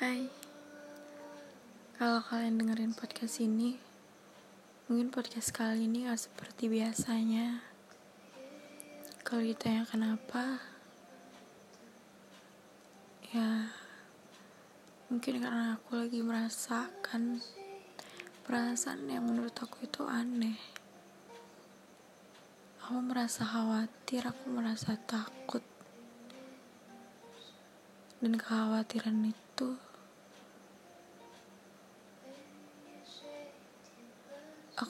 Hai. Kalau kalian dengerin podcast ini Mungkin podcast kali ini gak seperti biasanya. Kalau ditanya kenapa Ya Mungkin karena aku lagi merasakan Perasaan yang menurut aku itu aneh. Aku merasa khawatir, aku merasa takut. Dan kekhawatiran itu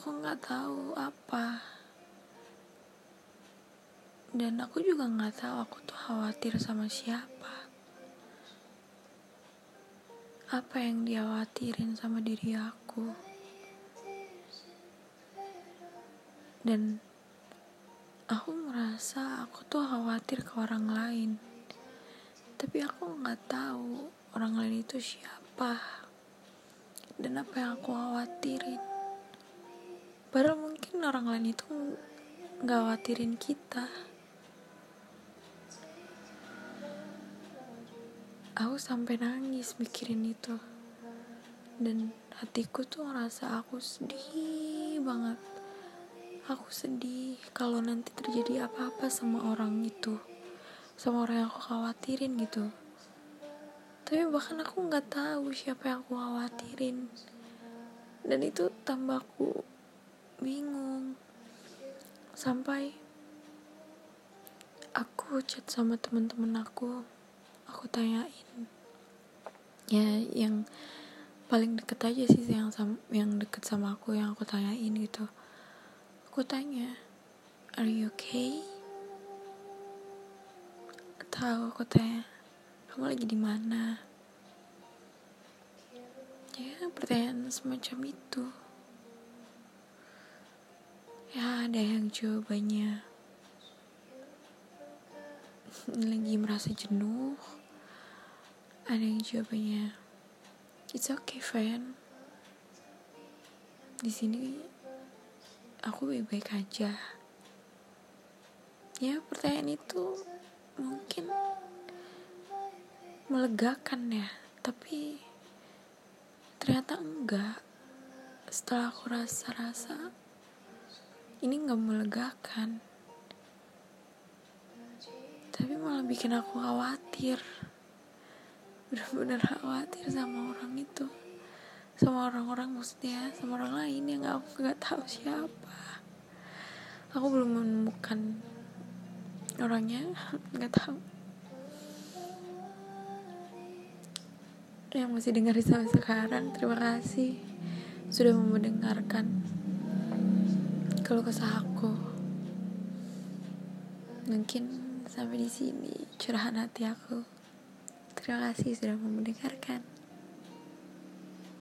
aku nggak tahu apa. Dan aku juga nggak tahu aku tuh khawatir sama siapa. Apa yang dikhawatirin sama diri aku. Dan aku merasa aku tuh khawatir ke orang lain. Tapi aku nggak tahu orang lain itu siapa. Dan apa yang aku khawatirin Padahal mungkin orang lain itu nggak khawatirin kita. Aku sampai nangis mikirin itu. Dan hatiku tuh ngerasa aku sedih banget. Aku sedih kalau nanti terjadi apa-apa sama orang itu. Sama orang yang aku khawatirin gitu. Tapi bahkan aku nggak tahu siapa yang aku khawatirin. Dan itu tambah aku bingung. Sampai aku chat sama teman-teman aku aku tanyain. Ya yang paling deket aja sih yang sama, yang deket sama aku yang aku tanyain gitu. Aku tanya are you okay? Tahu aku tanya kamu lagi di mana? Ya pertanyaan semacam itu ya ada yang jawabannya. Lagi merasa jenuh. Ada yang jawabannya it's okay friend di sini aku baik-baik aja. Ya pertanyaan itu mungkin melegakan ya tapi ternyata enggak. Setelah aku rasa-rasa ini gak melegakan. Tapi malah bikin aku khawatir. Benar-benar khawatir sama orang itu. Sama orang-orang maksudnya sama orang lain yang aku gak tahu siapa. Aku belum menemukan orangnya nggak tahu. Yang masih dengerin sampai sekarang terima kasih sudah mendengarkan kalau kesah aku mungkin sampai di sini curahan hati aku. Terima kasih sudah mendengarkan